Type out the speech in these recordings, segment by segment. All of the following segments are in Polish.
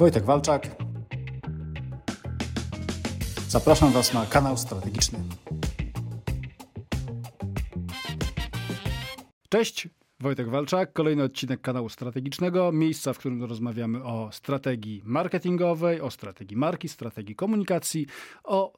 Wojtek Walczak. Zapraszam Was na kanał strategiczny. Cześć, Wojtek Walczak, kolejny odcinek kanału strategicznego, miejsca, w którym rozmawiamy o strategii marketingowej, o strategii marki, strategii komunikacji, o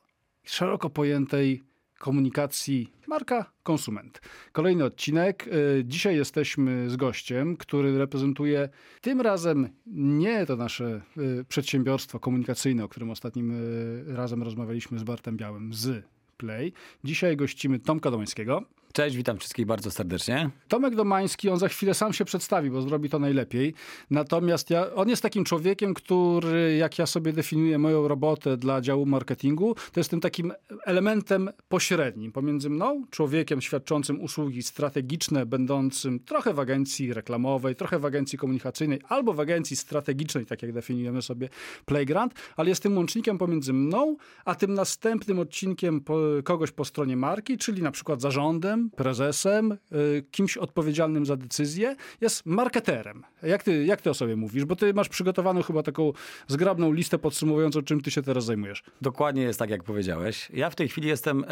szeroko pojętej komunikacji marka-konsument. Kolejny odcinek. Y, dzisiaj jesteśmy z gościem, który reprezentuje tym razem nie to nasze y, przedsiębiorstwo komunikacyjne, o którym ostatnim y, razem rozmawialiśmy z Bartem Białym z Play. Dzisiaj gościmy Tomka Domańskiego. Cześć, witam wszystkich bardzo serdecznie. Tomek Domański, on za chwilę sam się przedstawi, bo zrobi to najlepiej. Natomiast ja, on jest takim człowiekiem, który, jak ja sobie definiuję moją robotę dla działu marketingu, to jest tym takim elementem pośrednim pomiędzy mną, człowiekiem świadczącym usługi strategiczne, będącym trochę w agencji reklamowej, trochę w agencji komunikacyjnej, albo w agencji strategicznej, tak jak definiujemy sobie Playground, ale jest tym łącznikiem pomiędzy mną, a tym następnym odcinkiem po, kogoś po stronie marki, czyli na przykład zarządem, prezesem, y, kimś odpowiedzialnym za decyzję, jest marketerem. Jak ty, jak ty o sobie mówisz? Bo ty masz przygotowaną chyba taką zgrabną listę podsumowującą, czym ty się teraz zajmujesz. Dokładnie jest tak, jak powiedziałeś. Ja w tej chwili jestem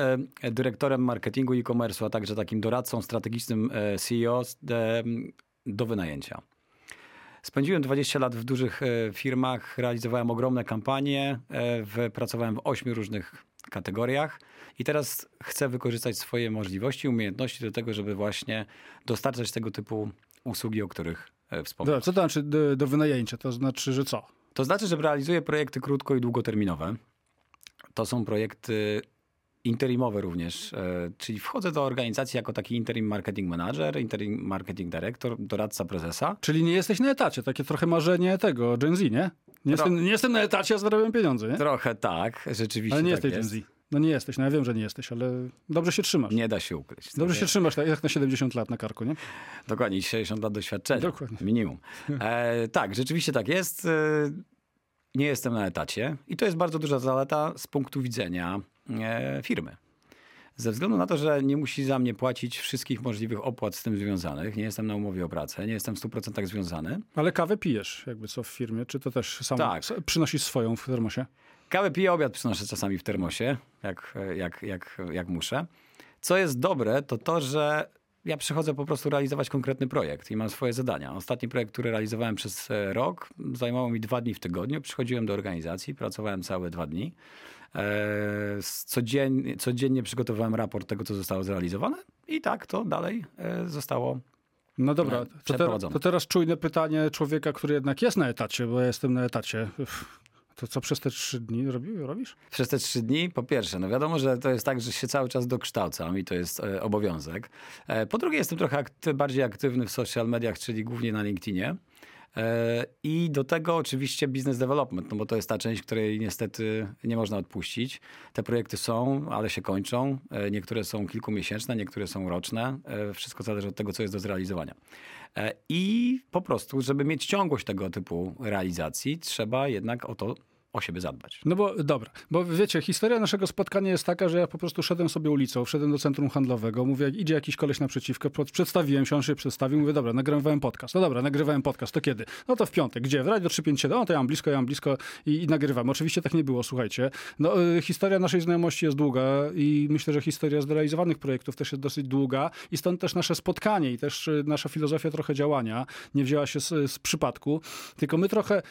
e, dyrektorem marketingu e-commerce, a także takim doradcą strategicznym e, CEO do wynajęcia. Spędziłem 20 lat w dużych e, firmach, realizowałem ogromne kampanie, pracowałem w ośmiu różnych kategoriach i teraz chcę wykorzystać swoje możliwości, umiejętności do tego, żeby właśnie dostarczać tego typu usługi, o których e, wspomniałem. Co to znaczy do, do wynajęcia? To znaczy, że co? To znaczy, że realizuję projekty krótko i długoterminowe. To są projekty interimowe również, e, czyli wchodzę do organizacji jako taki interim marketing manager, interim marketing director, doradca prezesa. Czyli nie jesteś na etacie, takie trochę marzenie tego Gen Z, nie? Nie, Tro... jestem, nie jestem na etacie, a zarabiam pieniądze, nie? Trochę tak, rzeczywiście Ale nie tak jesteś jest. Gen Z. No nie jesteś, no ja wiem, że nie jesteś, ale dobrze się trzymasz. Nie da się ukryć. Dobrze się trzymasz, tak jak na 70 lat na karku, nie? Dokładnie, 60 lat doświadczenia. Dokładnie. Minimum. E, tak, rzeczywiście tak jest. E, nie jestem na etacie i to jest bardzo duża zaleta z punktu widzenia e, firmy. Ze względu na to, że nie musi za mnie płacić wszystkich możliwych opłat z tym związanych, nie jestem na umowie o pracę, nie jestem w 100% związany. Ale kawę pijesz jakby co w firmie, czy to też sam tak. przynosisz swoją w termosie? Kawę piję, obiad przynoszę czasami w termosie, jak, jak, jak, jak muszę. Co jest dobre, to to, że ja przychodzę po prostu realizować konkretny projekt i mam swoje zadania. Ostatni projekt, który realizowałem przez e, rok, zajmował mi dwa dni w tygodniu. Przychodziłem do organizacji, pracowałem całe dwa dni. E, codziennie, codziennie przygotowywałem raport tego, co zostało zrealizowane i tak to dalej e, zostało no dobra, to, te, to, teraz czujne pytanie człowieka, który jednak jest na etacie, bo ja jestem na etacie. To co przez te trzy dni robi, robisz? Przez te trzy dni, po pierwsze, no wiadomo, że to jest tak, że się cały czas dokształcam i to jest e, obowiązek. E, po drugie, jestem trochę akty bardziej aktywny w social mediach, czyli głównie na LinkedInie. E, I do tego oczywiście business development, no bo to jest ta część, której niestety nie można odpuścić. Te projekty są, ale się kończą. E, niektóre są kilkumiesięczne, niektóre są roczne. E, wszystko zależy od tego, co jest do zrealizowania. I po prostu, żeby mieć ciągłość tego typu realizacji, trzeba jednak o to o siebie zadbać. No bo dobra, bo wiecie, historia naszego spotkania jest taka, że ja po prostu szedłem sobie ulicą, wszedłem do centrum handlowego, mówię, idzie jakiś koleś naprzeciwko, przedstawiłem się, on się przedstawił, mówię, dobra, nagrywałem podcast. No dobra, nagrywałem podcast, to kiedy? No to w piątek. Gdzie? W Radio 357, no to ja mam blisko, ja mam blisko i, i nagrywam. Oczywiście tak nie było, słuchajcie. No, y, historia naszej znajomości jest długa i myślę, że historia zrealizowanych projektów też jest dosyć długa i stąd też nasze spotkanie i też y, nasza filozofia trochę działania nie wzięła się z, z przypadku, tylko my trochę,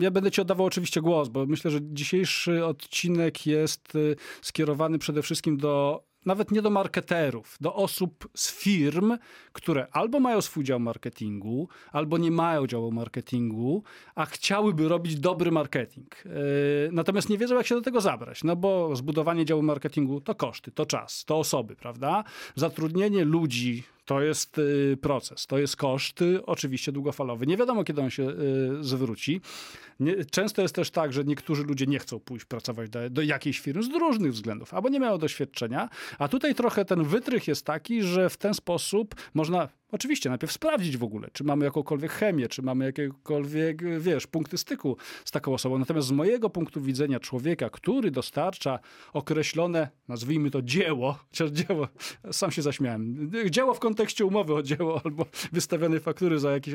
ja będę ci oddawał oczywiście głos, bo myślę, że dzisiejszy odcinek jest y, skierowany przede wszystkim do nawet nie do marketerów, do osób z firm, które albo mają swój dział marketingu, albo nie mają działu marketingu, a chciałyby robić dobry marketing. Yy, natomiast nie wiedzą, jak się do tego zabrać, no bo zbudowanie działu marketingu to koszty, to czas, to osoby, prawda? Zatrudnienie ludzi to jest y, proces, to jest koszt, oczywiście długofalowy. Nie wiadomo, kiedy on się y, zwróci. Często jest też tak, że niektórzy ludzie nie chcą pójść pracować do, do jakiejś firmy z różnych względów, albo nie mają doświadczenia, a tutaj trochę ten wytrych jest taki, że w ten sposób można Oczywiście, najpierw sprawdzić w ogóle, czy mamy jakąkolwiek chemię, czy mamy jakiekolwiek, wiesz, punkty styku z taką osobą. Natomiast z mojego punktu widzenia człowieka, który dostarcza określone, nazwijmy to dzieło, chociaż dzieło, sam się zaśmiałem, dzieło w kontekście umowy o dzieło albo wystawionej faktury za jakieś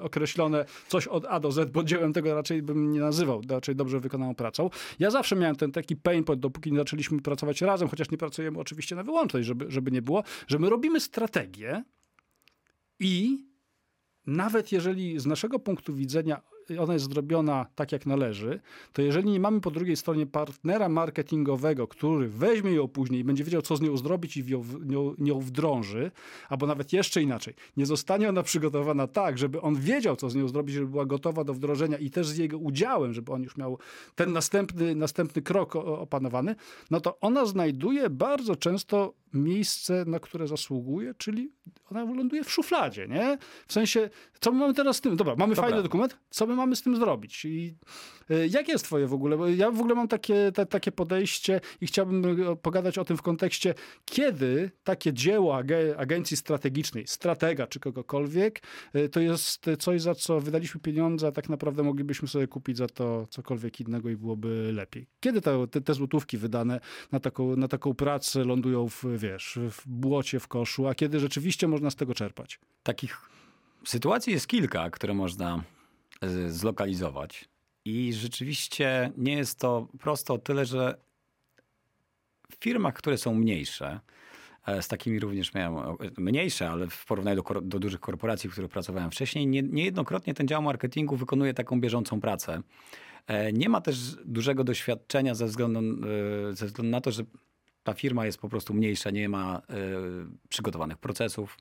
określone coś od A do Z, bo dziełem tego raczej bym nie nazywał, raczej dobrze wykonaną pracą. Ja zawsze miałem ten taki pain point, dopóki nie zaczęliśmy pracować razem, chociaż nie pracujemy oczywiście na wyłączność, żeby, żeby nie było, że my robimy strategię, i nawet jeżeli z naszego punktu widzenia ona jest zrobiona tak, jak należy, to jeżeli nie mamy po drugiej stronie partnera marketingowego, który weźmie ją później i będzie wiedział, co z nią zrobić i ją, nią, nią wdrąży, albo nawet jeszcze inaczej, nie zostanie ona przygotowana tak, żeby on wiedział, co z nią zrobić, żeby była gotowa do wdrożenia i też z jego udziałem, żeby on już miał ten następny, następny krok opanowany, no to ona znajduje bardzo często miejsce, na które zasługuje, czyli ona ląduje w szufladzie, nie? W sensie, co my mamy teraz z tym? Dobra, mamy Dobra. fajny dokument, co my mamy z tym zrobić? I y, jakie jest twoje w ogóle? Bo ja w ogóle mam takie, te, takie podejście i chciałbym e, pogadać o tym w kontekście, kiedy takie dzieło ag agencji strategicznej, stratega czy kogokolwiek, y, to jest coś, za co wydaliśmy pieniądze, a tak naprawdę moglibyśmy sobie kupić za to cokolwiek innego i byłoby lepiej. Kiedy te, te, te złotówki wydane na taką, na taką pracę lądują w wiesz, w błocie, w koszu, a kiedy rzeczywiście można z tego czerpać? Takich sytuacji jest kilka, które można e, zlokalizować. I rzeczywiście nie jest to prosto o tyle, że w firmach, które są mniejsze, e, z takimi również miałem mniejsze, ale w porównaniu do, do dużych korporacji, w których pracowałem wcześniej, nie, niejednokrotnie ten dział marketingu wykonuje taką bieżącą pracę. E, nie ma też dużego doświadczenia ze względu, ze względu na to, że ta firma jest po prostu mniejsza, nie ma y, przygotowanych procesów,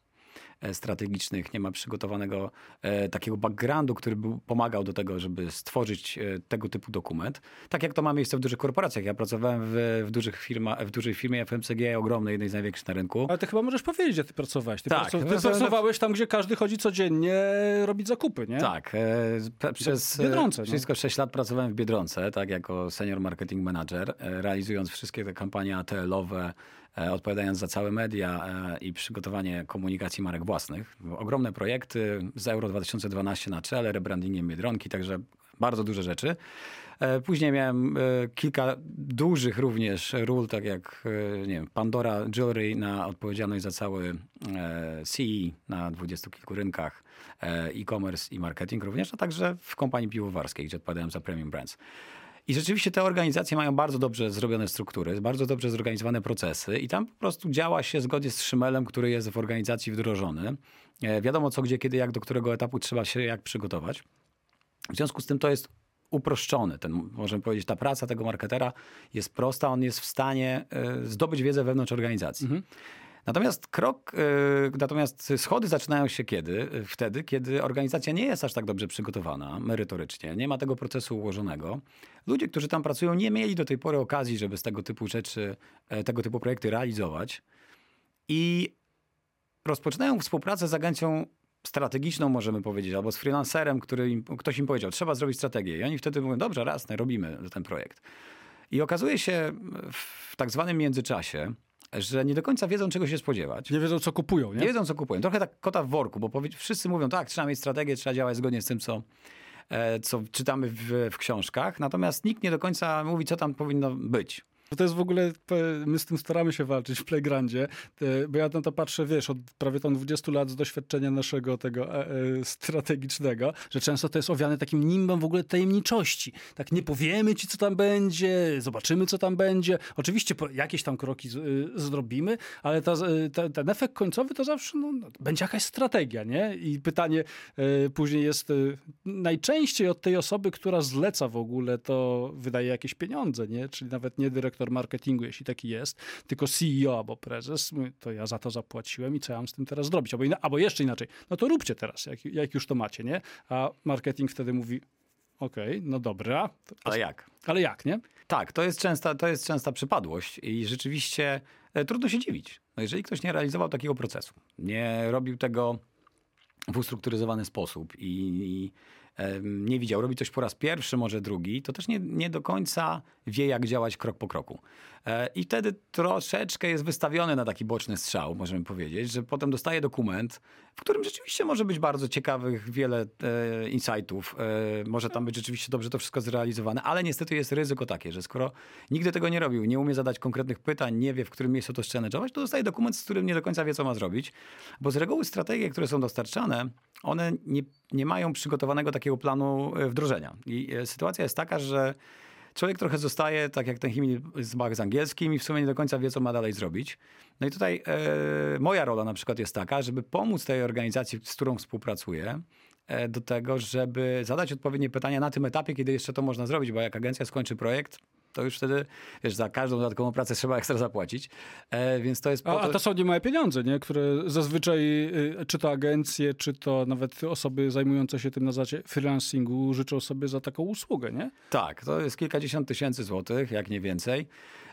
strategicznych, nie ma przygotowanego e, takiego backgroundu, który by pomagał do tego, żeby stworzyć e, tego typu dokument. Tak jak to ma miejsce w dużych korporacjach. Ja pracowałem w, w, dużych firma, w dużej firmie FMCG, ogromnej, jednej z największych na rynku. Ale ty chyba możesz powiedzieć, że ty pracowałeś. Ty, tak, ty pracowałeś tam, gdzie każdy chodzi codziennie robić zakupy, nie? Tak. Przez Biedronce, wszystko no. 6 lat pracowałem w Biedronce, tak, jako senior marketing manager, realizując wszystkie te kampanie ATL-owe, E, odpowiadając za całe media e, i przygotowanie komunikacji marek własnych. Ogromne projekty z Euro 2012 na czele, rebrandingiem Biedronki, także bardzo duże rzeczy. E, później miałem kilka dużych również ról, tak jak nie wiem, Pandora Jewelry na odpowiedzialność za cały CE na dwudziestu kilku rynkach, e-commerce i marketing również, a także w kompanii piwowarskiej, gdzie odpowiadałem za Premium Brands. I rzeczywiście te organizacje mają bardzo dobrze zrobione struktury, bardzo dobrze zorganizowane procesy i tam po prostu działa się zgodnie z szymelem, który jest w organizacji wdrożony. E, wiadomo co, gdzie, kiedy, jak, do którego etapu trzeba się jak przygotować. W związku z tym to jest uproszczony. Ten, możemy powiedzieć, ta praca tego marketera jest prosta, on jest w stanie e, zdobyć wiedzę wewnątrz organizacji. Mhm. Natomiast krok, e, natomiast schody zaczynają się kiedy? Wtedy, kiedy organizacja nie jest aż tak dobrze przygotowana merytorycznie, nie ma tego procesu ułożonego. Ludzie, którzy tam pracują, nie mieli do tej pory okazji, żeby z tego typu rzeczy, e, tego typu projekty realizować. I rozpoczynają współpracę z agencją strategiczną, możemy powiedzieć, albo z freelancerem, który im, ktoś im powiedział, trzeba zrobić strategię. I oni wtedy mówią, dobrze, raz, robimy ten projekt. I okazuje się w tak zwanym międzyczasie, że nie do końca wiedzą, czego się spodziewać. Nie wiedzą, co kupują, nie? Nie wiedzą, co kupują. Trochę tak kota w worku, bo wszyscy mówią, tak, trzeba mieć strategię, trzeba działać zgodnie z tym, co, e, co czytamy w, w książkach, natomiast nikt nie do końca mówi, co tam powinno być. To jest w ogóle, my z tym staramy się walczyć w Playgroundzie, bo ja na to patrzę, wiesz, od prawie tam 20 lat z doświadczenia naszego tego e, e, strategicznego, że często to jest owiane takim nimbem w ogóle tajemniczości. Tak nie powiemy ci, co tam będzie, zobaczymy, co tam będzie. Oczywiście jakieś tam kroki y, zrobimy, ale ta, ta, ten efekt końcowy to zawsze no, no, będzie jakaś strategia, nie? I pytanie później jest najczęściej od tej osoby, która zleca w ogóle, to wydaje jakieś pieniądze, nie? Czyli nawet nie dyrektor dyrektor marketingu, jeśli taki jest, tylko CEO albo prezes, to ja za to zapłaciłem i co ja mam z tym teraz zrobić? Albo, albo jeszcze inaczej, no to róbcie teraz, jak, jak już to macie, nie? A marketing wtedy mówi, okej, okay, no dobra. Ale jak? Ale jak, nie? Tak, to jest częsta, to jest częsta przypadłość i rzeczywiście e, trudno się dziwić. No jeżeli ktoś nie realizował takiego procesu, nie robił tego w ustrukturyzowany sposób i, i nie widział, robi coś po raz pierwszy, może drugi, to też nie, nie do końca wie, jak działać krok po kroku. E, I wtedy troszeczkę jest wystawiony na taki boczny strzał, możemy powiedzieć, że potem dostaje dokument, w którym rzeczywiście może być bardzo ciekawych wiele e, insightów. E, może tam być rzeczywiście dobrze to wszystko zrealizowane, ale niestety jest ryzyko takie, że skoro nigdy tego nie robił, nie umie zadać konkretnych pytań, nie wie, w którym miejscu to challenge'ować, to dostaje dokument, z którym nie do końca wie, co ma zrobić. Bo z reguły strategie, które są dostarczane, one nie, nie mają przygotowanego takiego planu e, wdrożenia. I e, sytuacja jest taka, że człowiek trochę zostaje, tak jak ten chemik z angielskim i w sumie nie do końca wie, co ma dalej zrobić. No i tutaj e, moja rola na przykład jest taka, żeby pomóc tej organizacji, z którą współpracuję, e, do tego, żeby zadać odpowiednie pytania na tym etapie, kiedy jeszcze to można zrobić, bo jak agencja skończy projekt, to już wtedy, wiesz, za każdą dodatkową pracę trzeba ekstra zapłacić. E, więc to jest... A, to... a to są niemałe pieniądze, nie? które zazwyczaj, y, czy to agencje, czy to nawet osoby zajmujące się tym na zasadzie freelancingu życzą sobie za taką usługę, nie? Tak, to jest kilkadziesiąt tysięcy złotych, jak nie więcej.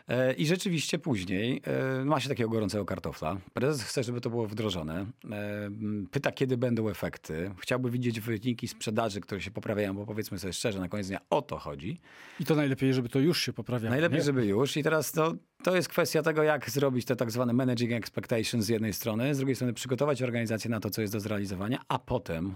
E, I rzeczywiście później e, ma się takiego gorącego kartofla. Prezes chce, żeby to było wdrożone. E, pyta, kiedy będą efekty. Chciałby widzieć wyniki sprzedaży, które się poprawiają, bo powiedzmy sobie szczerze, na koniec dnia o to chodzi. I to najlepiej, żeby to już się poprawiało. Najlepiej, nie? żeby już. I teraz to, to jest kwestia tego, jak zrobić te tak zwane managing expectations z jednej strony, z drugiej strony przygotować organizację na to, co jest do zrealizowania, a potem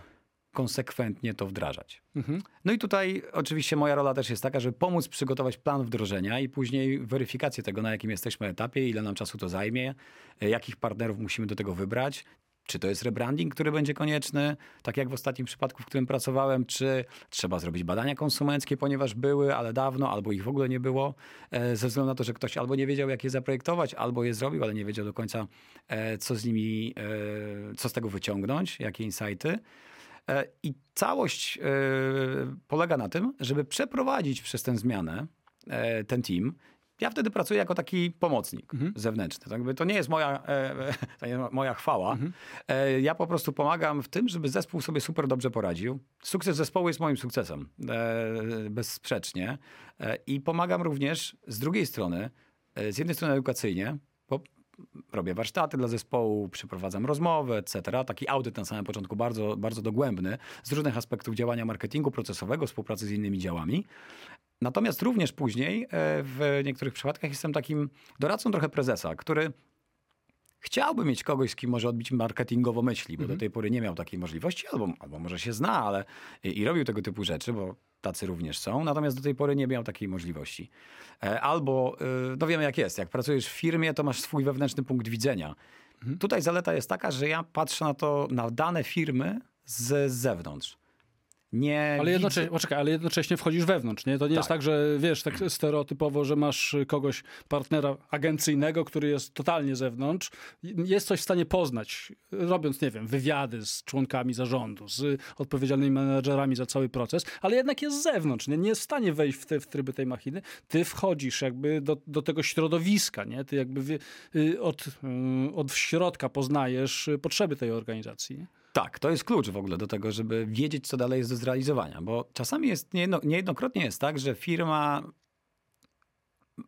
konsekwentnie to wdrażać. Mhm. No i tutaj oczywiście moja rola też jest taka, żeby pomóc przygotować plan wdrożenia i później weryfikację tego, na jakim jesteśmy etapie, ile nam czasu to zajmie, e, jakich partnerów musimy do tego wybrać, czy to jest rebranding, który będzie konieczny, tak jak w ostatnim przypadku, w którym pracowałem, czy trzeba zrobić badania konsumenckie, ponieważ były, ale dawno, albo ich w ogóle nie było, e, ze względu na to, że ktoś albo nie wiedział, jak je zaprojektować, albo je zrobił, ale nie wiedział do końca, e, co z nimi, co z tego wyciągnąć, jakie insighty. E, I całość e, polega na tym, żeby przeprowadzić przez tę zmianę e, ten team. Ja wtedy pracuję jako taki pomocnik mhm. zewnętrzny. Tak to nie jest moja, to nie jest moja chwała. Mhm. Ja po prostu pomagam w tym, żeby zespół sobie super dobrze poradził. Sukces zespołu jest moim sukcesem, bezsprzecznie. I pomagam również z drugiej strony, z jednej strony edukacyjnie, robię warsztaty dla zespołu, przeprowadzam rozmowy, etc. Taki audyt na samym początku bardzo, bardzo dogłębny z różnych aspektów działania marketingu procesowego, współpracy z innymi działami. Natomiast również później e, w niektórych przypadkach jestem takim doradcą trochę prezesa, który chciałby mieć kogoś, z kim może odbić marketingowo myśli, bo do mhm. tej pory nie miał takiej możliwości, albo, albo może się zna, ale i, i robił tego typu rzeczy, bo tacy również są, natomiast do tej pory nie miał takiej możliwości. E, albo, e, no wiemy jak jest, jak pracujesz w firmie, to masz swój wewnętrzny punkt widzenia. Mhm. Tutaj zaleta jest taka, że ja patrzę na to, na dane firmy z zewnątrz nie. Ale jednocześnie, poczekaj, ale jednocześnie wchodzisz wewnątrz, nie? To nie tak. jest tak, że wiesz, tak stereotypowo, że masz kogoś, partnera agencyjnego, który jest totalnie zewnątrz, jest coś w stanie poznać, robiąc, nie wiem, wywiady z członkami zarządu, z odpowiedzialnymi menedżerami za cały proces, ale jednak jest z zewnątrz, nie, nie jest w stanie wejść w, te, w tryby tej machiny. Ty wchodzisz jakby do, do tego środowiska, nie? Ty jakby y, od, y, od środka poznajesz potrzeby tej organizacji. Nie? Tak, to jest klucz w ogóle do tego, żeby wiedzieć, co dalej jest do zrealizowania, bo czasami jest, niejedno, niejednokrotnie jest tak, że firma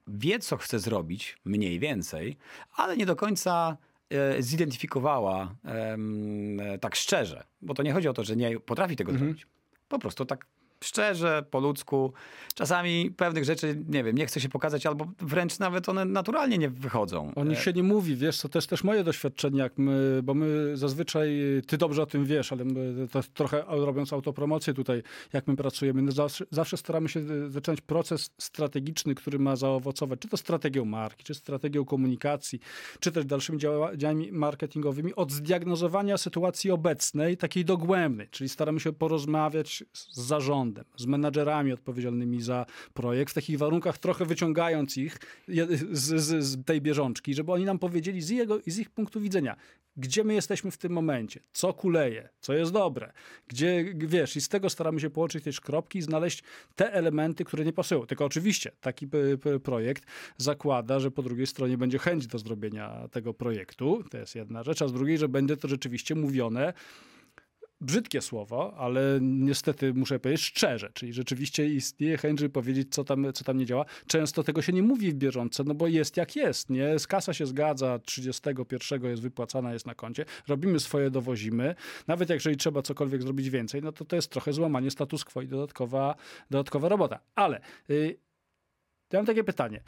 wie, co chce zrobić, mniej więcej, ale nie do końca e, zidentyfikowała e, tak szczerze, bo to nie chodzi o to, że nie potrafi tego mhm. zrobić. Po prostu tak szczerze, po ludzku. Czasami pewnych rzeczy, nie wiem, nie chce się pokazać, albo wręcz nawet one naturalnie nie wychodzą. O nich e, się nie mówi, wiesz, to też też moje doświadczenie, jak my, bo my zazwyczaj, ty dobrze o tym wiesz, ale to trochę robiąc autopromocję tutaj, jak my pracujemy, no zawsze, zawsze staramy się zacząć proces strategiczny, który ma zaowocować, czy to strategią marki, czy strategią komunikacji, czy też dalszymi działaniami marketingowymi, od zdiagnozowania sytuacji obecnej, takiej dogłębnej, czyli staramy się porozmawiać z zarządem, zarządem, z menadżerami odpowiedzialnymi za projekt, w takich warunkach trochę wyciągając ich z, z, z tej bieżączki, żeby oni nam powiedzieli z, jego, z ich punktu widzenia, gdzie my jesteśmy w tym momencie, co kuleje, co jest dobre, gdzie, wiesz, i z tego staramy się połączyć też kropki i znaleźć te elementy, które nie pasują. Tylko oczywiście taki projekt zakłada, że po drugiej stronie będzie chęć do zrobienia tego projektu, to jest jedna rzecz, a z drugiej, że będzie to rzeczywiście mówione brzydkie słowo, ale niestety muszę powiedzieć szczerze, czyli rzeczywiście istnieje chęć, żeby powiedzieć, co tam, co tam nie działa. Często tego się nie mówi w bieżące, no bo jest jak jest, nie? Kasa się zgadza, 31 jest wypłacana, jest na koncie, robimy swoje, dowozimy. Nawet jeżeli trzeba cokolwiek zrobić więcej, no to to jest trochę złamanie status quo i dodatkowa, dodatkowa robota. Ale yy, ja mam takie pytanie.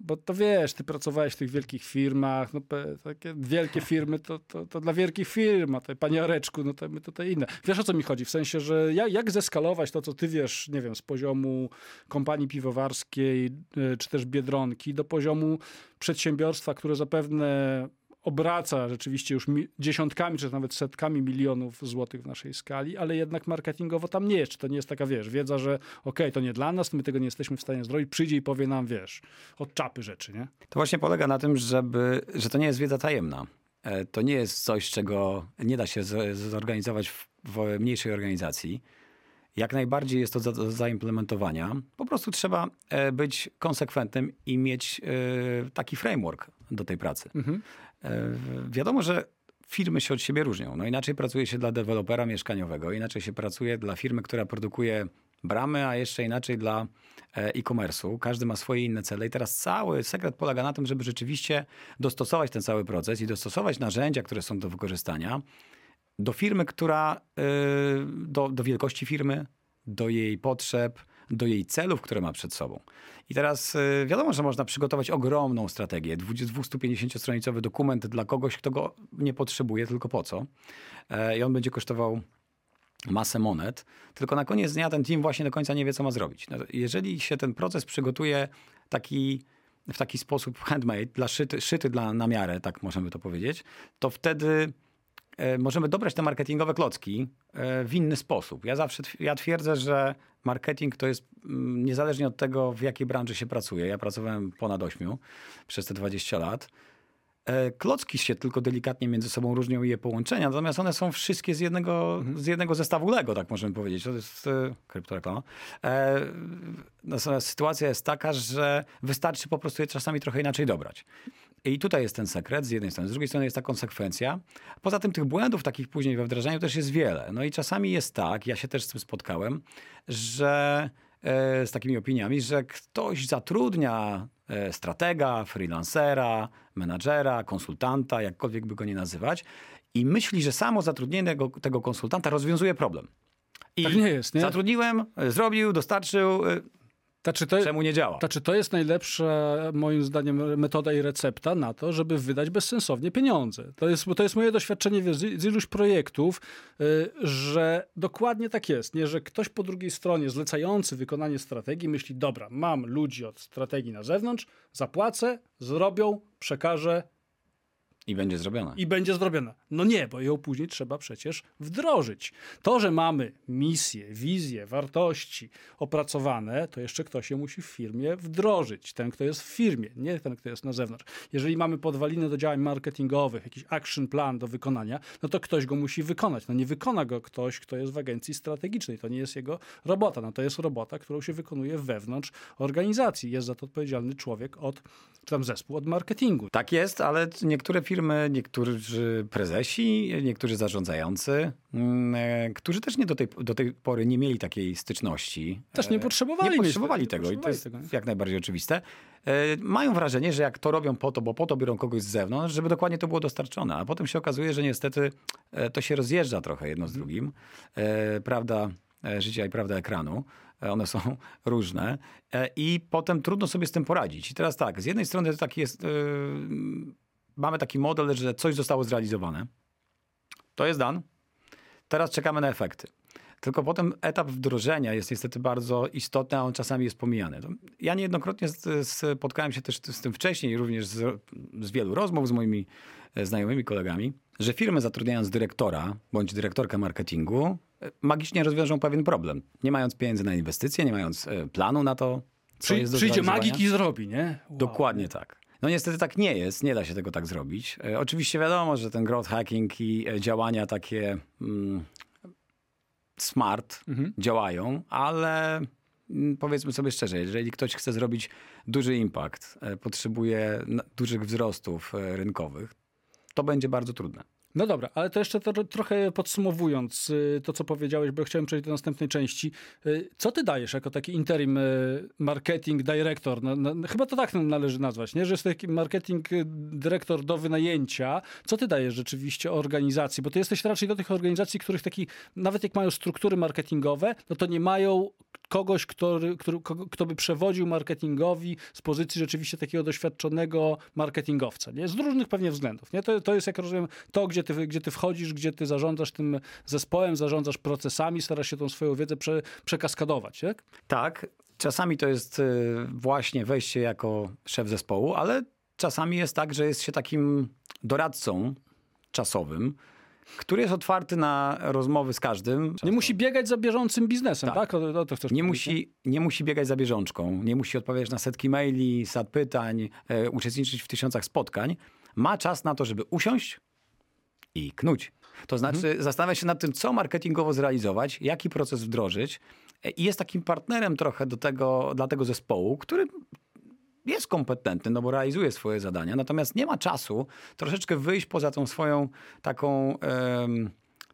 Bo to wiesz, ty pracowałeś w tych wielkich firmach, no takie wielkie firmy to, to, to dla wielkich firm, a te panie Areczku, no to my tutaj inne. Wiesz o co mi chodzi? W sensie, że jak, jak zeskalować to, co ty wiesz, nie wiem, z poziomu kompanii piwowarskiej y, czy też Biedronki do poziomu przedsiębiorstwa, które zapewne obraca rzeczywiście już dziesiątkami, czy nawet setkami milionów złotych w naszej skali, ale jednak marketingowo tam nie jest. Czy to nie jest taka, wiesz, wiedza, że okej, okay, to nie dla nas, my tego nie jesteśmy w stanie zrobić, przyjdzie i powie nam, wiesz, od czapy rzeczy, nie? To właśnie polega na tym, żeby, że to nie jest wiedza tajemna. E, to nie jest coś, czego nie da się zorganizować w, w mniejszej organizacji. Jak najbardziej jest to do, zaimplementowania. Po prostu trzeba e, być konsekwentnym i mieć e, taki framework do tej pracy. Mhm. E, wiadomo, że firmy się od siebie różnią. No inaczej pracuje się dla dewelopera mieszkaniowego, inaczej się pracuje dla firmy, która produkuje bramy, a jeszcze inaczej dla e-commerce'u. Każdy ma swoje inne cele i teraz cały sekret polega na tym, żeby rzeczywiście dostosować ten cały proces i dostosować narzędzia, które są do wykorzystania do firmy, która, e, do, do wielkości firmy, do jej potrzeb, do jej celów, które ma przed sobą. I teraz y, wiadomo, że można przygotować ogromną strategię, 250-stronicowy dokument dla kogoś, kto go nie potrzebuje, tylko po co. E, I on będzie kosztował masę monet, tylko na koniec dnia ten team właśnie do końca nie wie, co ma zrobić. No, jeżeli się ten proces przygotuje taki w taki sposób handmade, dla szyty, szyty dla, na miarę, tak możemy to powiedzieć, to wtedy możemy dobrać te marketingowe klocki e, w inny sposób. Ja zawsze ja twierdzę, że marketing to jest mm, niezależnie od tego, w jakiej branży się pracuje. Ja pracowałem ponad 8 przez te 20 lat. E, klocki się tylko delikatnie między sobą różnią i je połączenia, natomiast one są wszystkie z jednego, mhm. z jednego zestawu Lego, tak możemy powiedzieć. To jest e, kryptoreklama. E, natomiast sytuacja jest taka, że wystarczy po prostu je czasami trochę inaczej dobrać. I tutaj jest ten sekret z jednej strony, z drugiej strony jest ta konsekwencja. Poza tym tych błędów takich później we wdrażaniu też jest wiele. No i czasami jest tak, ja się też z tym spotkałem, że e, z takimi opiniami, że ktoś zatrudnia e, stratega, freelancera, menadżera, konsultanta, jakkolwiek by go nie nazywać, i myśli, że samo zatrudnienie tego, tego konsultanta rozwiązuje problem. I tak nie jest, nie? Zatrudniłem, zrobił, dostarczył, e, ta, czy to, Czemu nie działa? Ta, czy to jest najlepsza, moim zdaniem, metoda i recepta na to, żeby wydać bezsensownie pieniądze? To jest, to jest moje doświadczenie z, z iluś projektów, yy, że dokładnie tak jest, nie? że ktoś po drugiej stronie zlecający wykonanie strategii myśli, dobra, mam ludzi od strategii na zewnątrz, zapłacę, zrobią, przekażę, i będzie zrobiona. I będzie zrobiona. No nie, bo ją później trzeba przecież wdrożyć. To, że mamy misję, wizję, wartości opracowane, to jeszcze ktoś je musi w firmie wdrożyć. Ten, kto jest w firmie, nie ten, kto jest na zewnątrz. Jeżeli mamy podwaliny do działań marketingowych, jakiś action plan do wykonania, no to ktoś go musi wykonać. No nie wykona go ktoś, kto jest w agencji strategicznej. To nie jest jego robota. No to jest robota, którą się wykonuje wewnątrz organizacji. Jest za to odpowiedzialny człowiek od, czy tam zespół od marketingu. Tak jest, ale niektóre firmy firmy, niektórzy prezesi, niektórzy zarządzający, mm, e, którzy też nie do tej, do tej pory nie mieli takiej styczności. Też nie e, potrzebowali. Nie potrzebowali tego nie potrzebowali i to jest jak najbardziej oczywiste. E, mają wrażenie, że jak to robią po to, bo po to biorą kogoś z zewnątrz, żeby dokładnie to było dostarczone. A potem się okazuje, że niestety to się rozjeżdża trochę jedno z drugim. Prawda życia i prawda ekranu. One są różne i potem trudno sobie z tym poradzić. I teraz tak, z jednej strony taki jest mamy taki model, że coś zostało zrealizowane. To jest dan. Teraz czekamy na efekty. Tylko potem etap wdrożenia jest niestety bardzo istotny, a on czasami jest pomijany. Ja niejednokrotnie spotkałem się też z tym wcześniej, również z, z wielu rozmów z moimi e, znajomymi kolegami, że firmy zatrudniając dyrektora bądź dyrektorkę marketingu e, magicznie rozwiążą pewien problem. Nie mając pieniędzy na inwestycje, nie mając e, planu na to, co Przy, jest do Przyjdzie magik i zrobi, nie? Wow. Dokładnie tak. No niestety tak nie jest, nie da się tego tak zrobić. E, oczywiście wiadomo, że ten growth hacking i e, działania takie mm, smart mhm. działają, ale mm, powiedzmy sobie szczerze, jeżeli ktoś chce zrobić duży impact, e, potrzebuje dużych wzrostów rynkowych, to będzie bardzo trudne. No dobra, ale to jeszcze to, trochę podsumowując y, to, co powiedziałeś, bo chciałem przejść do następnej części. Y, co ty dajesz jako taki interim y, marketing director? No, no, chyba to tak należy nazwać, nie? że jest taki marketing dyrektor do wynajęcia. Co ty dajesz rzeczywiście organizacji? Bo ty jesteś raczej do tych organizacji, których taki, nawet jak mają struktury marketingowe, no to nie mają kogoś, który, który, kto by przewodził marketingowi z pozycji rzeczywiście takiego doświadczonego marketingowca, nie? Z różnych pewnie względów, nie? To, to jest, jak rozumiem, to, gdzie ty, gdzie ty wchodzisz, gdzie ty zarządzasz tym zespołem, zarządzasz procesami, starasz się tą swoją wiedzę prze, przekaskadować, tak? Tak. Czasami to jest y, właśnie wejście jako szef zespołu, ale czasami jest tak, że jest się takim doradcą czasowym, który jest otwarty na rozmowy z każdym. Nie musi biegać za bieżącym biznesem, tak? tak? O, o to chcesz nie, musi, nie musi biegać za bieżączką, nie musi odpowiadać na setki maili, sad pytań, e, uczestniczyć w tysiącach spotkań. Ma czas na to, żeby usiąść i knuć. To znaczy mhm. zastanawia się nad tym, co marketingowo zrealizować, jaki proces wdrożyć e, i jest takim partnerem trochę do tego, dla tego zespołu, który jest kompetentny, no bo realizuje swoje zadania, natomiast nie ma czasu troszeczkę wyjść poza tą swoją taką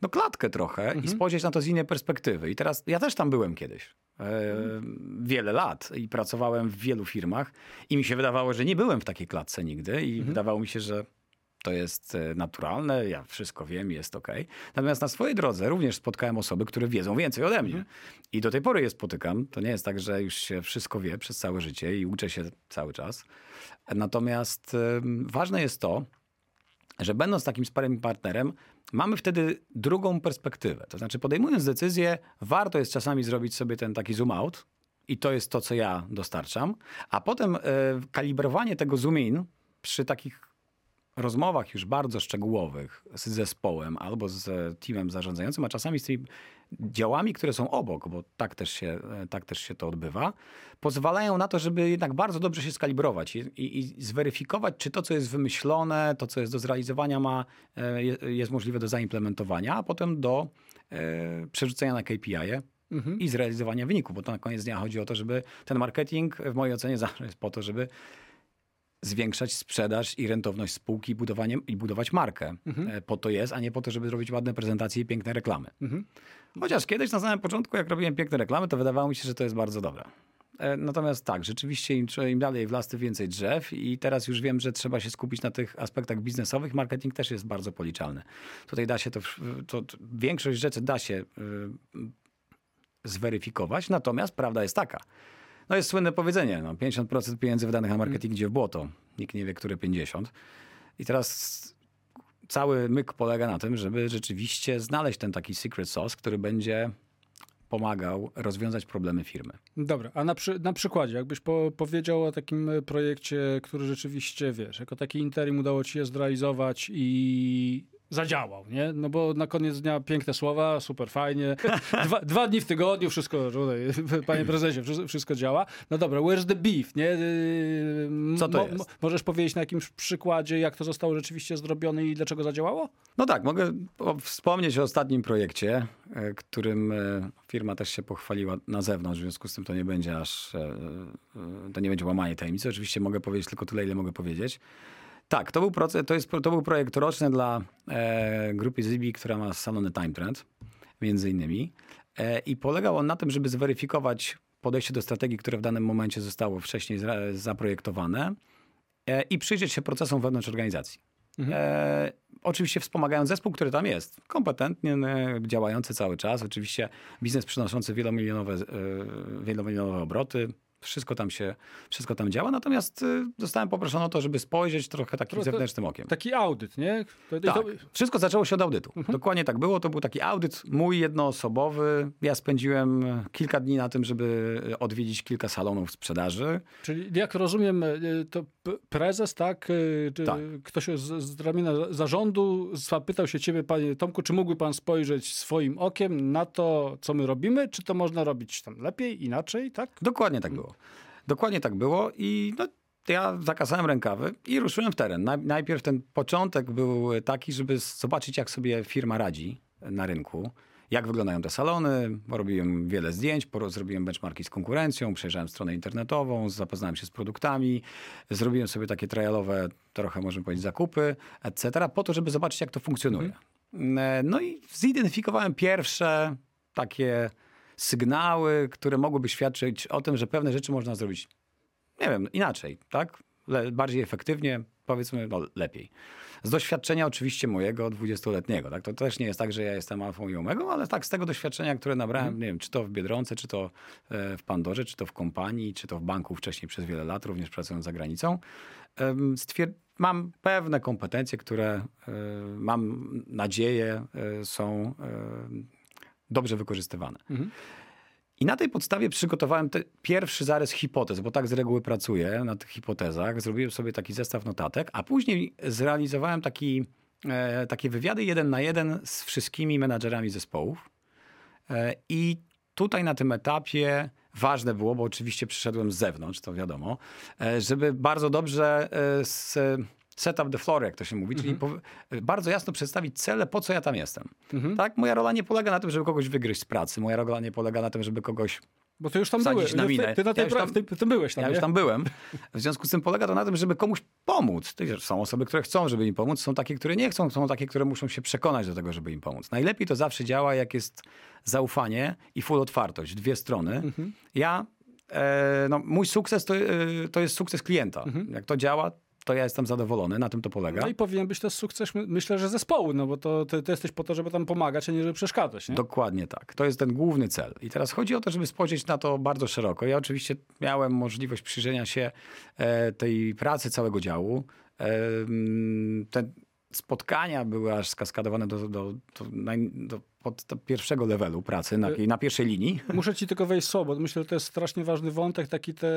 no klatkę trochę mhm. i spojrzeć na to z innej perspektywy. I teraz ja też tam byłem kiedyś. E, wiele lat i pracowałem w wielu firmach i mi się wydawało, że nie byłem w takiej klatce nigdy i mhm. wydawało mi się, że to jest e, naturalne, ja wszystko wiem, jest ok. Natomiast na swojej drodze również spotkałem osoby, które wiedzą więcej ode mnie. Mhm. I do tej pory je spotykam. To nie jest tak, że już się wszystko wie przez całe życie i uczę się cały czas. Natomiast ważne jest to, że będąc takim sparring partnerem, mamy wtedy drugą perspektywę. To znaczy, podejmując decyzję, warto jest czasami zrobić sobie ten taki zoom out, i to jest to, co ja dostarczam, a potem y, kalibrowanie tego zoom in przy takich rozmowach już bardzo szczegółowych z zespołem albo z teamem zarządzającym, a czasami z tymi działami, które są obok, bo tak też się, tak też się to odbywa, pozwalają na to, żeby jednak bardzo dobrze się skalibrować i, i, i zweryfikować, czy to, co jest wymyślone, to, co jest do zrealizowania, ma, e, jest możliwe do zaimplementowania, a potem do e, przerzucenia na KPI. -e mhm. i zrealizowania wyniku, bo to na koniec dnia chodzi o to, żeby ten marketing w mojej ocenie zawsze jest po to, żeby zwiększać sprzedaż i rentowność spółki i, budowanie, i budować markę. Mhm. E, po to jest, a nie po to, żeby zrobić ładne prezentacje i piękne reklamy. Mhm. Chociaż kiedyś na samym początku, jak robiłem piękne reklamy, to wydawało mi się, że to jest bardzo dobre. E, natomiast tak, rzeczywiście im, im dalej w las, tym więcej drzew i teraz już wiem, że trzeba się skupić na tych aspektach biznesowych. Marketing też jest bardzo policzalny. Tutaj da się to, to, większość rzeczy da się y, zweryfikować, natomiast prawda jest taka, no jest słynne powiedzenie, no 50% pieniędzy wydanych na marketing idzie w błoto. Nikt nie wie, które 50. I teraz cały myk polega na tym, żeby rzeczywiście znaleźć ten taki secret sauce, który będzie pomagał rozwiązać problemy firmy. Dobra, a na, przy, na przykładzie, jakbyś po, powiedział o takim projekcie, który rzeczywiście, wiesz, jako taki interim udało ci się zrealizować i zadziałał, nie? No bo na koniec dnia piękne słowa, super fajnie. Dwa, dwa dni w tygodniu, wszystko, panie prezesie, wszystko działa. No dobra, where's the beef, nie? Co to Mo, jest? Możesz powiedzieć na jakimś przykładzie, jak to zostało rzeczywiście zrobione i dlaczego zadziałało? No tak, mogę wspomnieć o ostatnim projekcie, e, którym e, firma też się pochwaliła na zewnątrz, w związku z tym to nie będzie aż, e, to nie będzie łamanie tajemnicy. Oczywiście mogę powiedzieć tylko tyle, ile mogę powiedzieć. Tak, to był, proces, to jest, to był projekt roczny dla e, grupy Zibi, która ma salony Time Trend, między innymi. E, I polegał on na tym, żeby zweryfikować podejście do strategii, które w danym momencie zostało wcześniej zaprojektowane e, i przyjrzeć się procesom wewnątrz organizacji. Mhm. E, oczywiście wspomagając zespół, który tam jest. Kompetentnie działający cały czas. Oczywiście biznes przynoszący wielomilionowe, e, wielomilionowe obroty, wszystko tam się, wszystko tam działa, natomiast y, zostałem poproszony o to, żeby spojrzeć trochę takim trochę zewnętrznym okiem. Taki audyt, nie? To, tak. To... Wszystko zaczęło się od audytu. Mhm. Dokładnie tak było. To był taki audyt mój jednoosobowy. Ja spędziłem kilka dni na tym, żeby odwiedzić kilka salonów sprzedaży. Czyli jak rozumiem, y, to prezes, tak? Y, tak. Ktoś z, z ramienia zarządu zapytał się ciebie, panie Tomku, czy mógłby pan spojrzeć swoim okiem na to, co my robimy? Czy to można robić tam lepiej, inaczej, tak? Dokładnie tak było. Dokładnie tak było i no, ja zakasałem rękawy i ruszyłem w teren. Najpierw ten początek był taki, żeby zobaczyć, jak sobie firma radzi na rynku. Jak wyglądają te salony, robiłem wiele zdjęć, zrobiłem benchmarki z konkurencją, przejrzałem stronę internetową, zapoznałem się z produktami, zrobiłem sobie takie trialowe, trochę możemy powiedzieć, zakupy, etc., po to, żeby zobaczyć, jak to funkcjonuje. Mhm. No i zidentyfikowałem pierwsze takie sygnały, które mogłyby świadczyć o tym, że pewne rzeczy można zrobić, nie wiem, inaczej, tak? Bardziej efektywnie, powiedzmy no, lepiej. Z doświadczenia oczywiście mojego 20-letniego. Tak? To też nie jest tak, że ja jestem alfą i omegą, ale tak z tego doświadczenia, które nabrałem, nie wiem, czy to w Biedronce, czy to e, w Pandorze, czy to w kompanii, czy to w banku wcześniej przez wiele lat, również pracując za granicą, mam pewne kompetencje, które e, mam nadzieję e, są dobrze wykorzystywane. I na tej podstawie przygotowałem pierwszy zarys hipotez, bo tak z reguły pracuję na tych hipotezach. Zrobiłem sobie taki zestaw notatek, a później zrealizowałem taki, e, takie wywiady jeden na jeden z wszystkimi menadżerami zespołów. E, I tutaj na tym etapie ważne było, bo oczywiście przyszedłem z zewnątrz, to wiadomo, e, żeby bardzo dobrze e, s- set up the floor, jak to się mówi, czyli pow- bardzo jasno przedstawić cele, po co ja tam jestem. Tak? Moja rola nie polega na tym, żeby kogoś wygryźć z pracy. Moja rola nie polega na tym, żeby kogoś Bo ty już tam byłeś. na Ty, minę. ty, na Ja tej już pra- tam- ty, ty byłeś tam, ja już nie? tam byłem. W związku z tym polega to na tym, żeby komuś pomóc. Są osoby, które chcą, żeby im pomóc, są takie, które nie chcą, są takie, które muszą się przekonać do tego, żeby im pomóc. Najlepiej to zawsze działa, jak jest zaufanie i full otwartość, dwie strony. Mhm. Ja, e, no, mój sukces to, e, to jest sukces klienta. Jak to działa, to ja jestem zadowolony, na tym to polega. No i powinien być też sukces, my- myślę, że zespołu, no bo to ty, ty jesteś po to, żeby tam pomagać, a nie żeby przeszkadzać, nie? Dokładnie tak. To jest ten główny cel. I teraz chodzi o to, żeby spojrzeć na to bardzo szeroko. Ja oczywiście miałem możliwość przyjrzenia się e, tej pracy całego działu. E, te spotkania były aż skaskadowane do, do, do, do, pod pierwszego levelu pracy, na, na pierwszej linii. Muszę ci tylko wejść słowo, bo myślę, że to jest strasznie ważny wątek, taki te,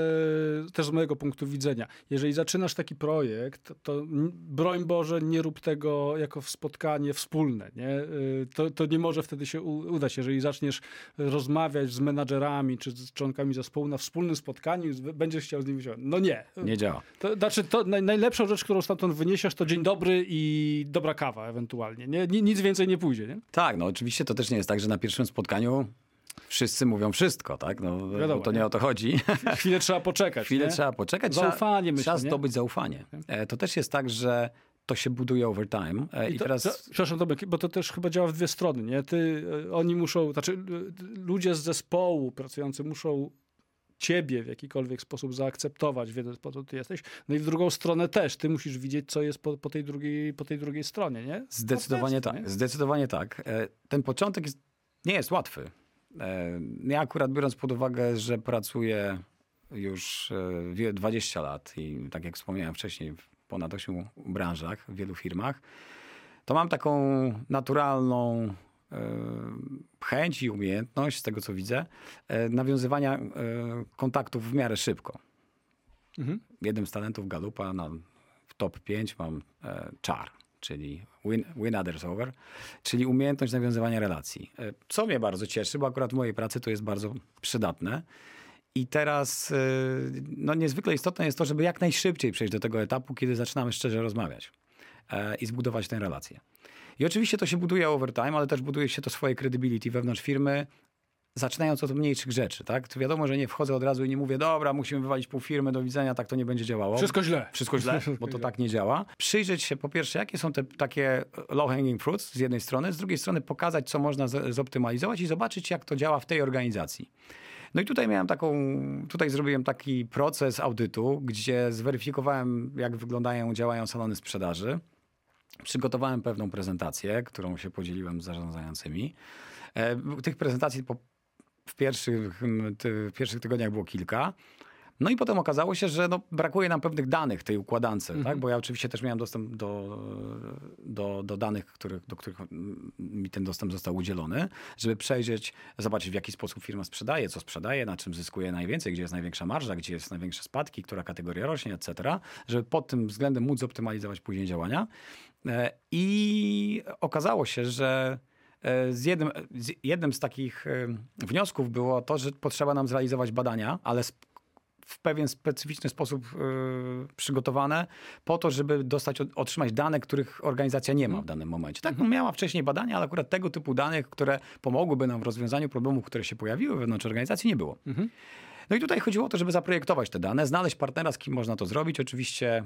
też z mojego punktu widzenia. Jeżeli zaczynasz taki projekt, to broń Boże, nie rób tego jako spotkanie wspólne. Nie? Y, To, to nie może wtedy się udać. Jeżeli zaczniesz rozmawiać z menadżerami czy z członkami zespołu na wspólnym spotkaniu, będziesz chciał z nimi wziąć. No nie. Nie działa. To znaczy, to naj, najlepszą rzecz, którą stamtąd wyniesiesz, to dzień dobry i dobra kawa ewentualnie. Nie? Ni- Nic więcej nie pójdzie. Nie? Tak, no oczywiście to też nie jest tak, że na pierwszym spotkaniu wszyscy mówią wszystko, tak? No, Wiadomo, to nie, nie? o to chodzi. Chwilę trzeba poczekać. Chwilę nie? trzeba poczekać. Zaufanie, trzeba, myślę, trzeba nie? zdobyć zaufanie. E, To też jest tak, że to się buduje over time. E, I, to, teraz... To, przepraszam, Tomek, bo to też chyba działa w dwie strony, nie? Ty, e, oni muszą, znaczy ludzie z zespołu pracujący muszą ciebie w jakikolwiek sposób zaakceptować, wiedząc po co ty jesteś. No i w drugą stronę też, ty musisz widzieć, co jest po, po, tej, drugiej, po tej drugiej stronie, nie? Zdecydowanie tak. Zdecydowanie tak. E, Ten początek jest, nie jest łatwy. E, Ja akurat biorąc pod uwagę, że pracuję już e, wie- 20 lat i tak jak wspomniałem wcześniej, w ponad 8 branżach, w wielu firmach, to mam taką naturalną e, chęć i umiejętność, z tego co widzę, e, nawiązywania e, kontaktów w miarę szybko. Mhm. Jednym z talentów Galupa na, w top 5 mam e, czar, czyli win, win others over, czyli umiejętność nawiązywania relacji. Co mnie bardzo cieszy, bo akurat w mojej pracy to jest bardzo przydatne. I teraz no, niezwykle istotne jest to, żeby jak najszybciej przejść do tego etapu, kiedy zaczynamy szczerze rozmawiać i zbudować tę relację. I oczywiście to się buduje over time, ale też buduje się to swoje credibility wewnątrz firmy, zaczynając od mniejszych rzeczy, tak? To wiadomo, że nie wchodzę od razu i nie mówię, dobra, musimy wywalić pół firmy, do widzenia, tak to nie będzie działało. Wszystko źle. Wszystko źle, bo to tak nie działa. Przyjrzeć się po pierwsze, jakie są te takie low hanging fruits z jednej strony, z drugiej strony pokazać, co można z- zoptymalizować i zobaczyć, jak to działa w tej organizacji. No i tutaj miałem taką, tutaj zrobiłem taki proces audytu, gdzie zweryfikowałem, jak wyglądają, działają salony sprzedaży. Przygotowałem pewną prezentację, którą się podzieliłem z zarządzającymi. E, Tych prezentacji po, w, pierwszych, mm, w pierwszych tygodniach było kilka. No i potem okazało się, że no, brakuje nam pewnych danych tej układance, tak? bo ja oczywiście też miałem dostęp do, do, do danych, których, do których mm, mi ten dostęp został udzielony, żeby przejrzeć, zobaczyć w jaki sposób firma sprzedaje, co sprzedaje, na czym zyskuje najwięcej, gdzie jest największa marża, gdzie jest największe spadki, która kategoria rośnie, etc., żeby pod tym względem móc zoptymalizować później działania. E, I okazało się, że e, z jednym, z jednym z takich wniosków było to, że potrzeba nam zrealizować badania, ale w pewien specyficzny sposób e, przygotowane po to, żeby dostać, otrzymać dane, których organizacja nie ma w danym momencie. Tak, no miała wcześniej badania, ale akurat tego typu danych, które pomogłyby nam w rozwiązaniu problemów, które się pojawiły wewnątrz organizacji, nie było. No i tutaj chodziło o to, żeby zaprojektować te dane, znaleźć partnera, z kim można to zrobić. Oczywiście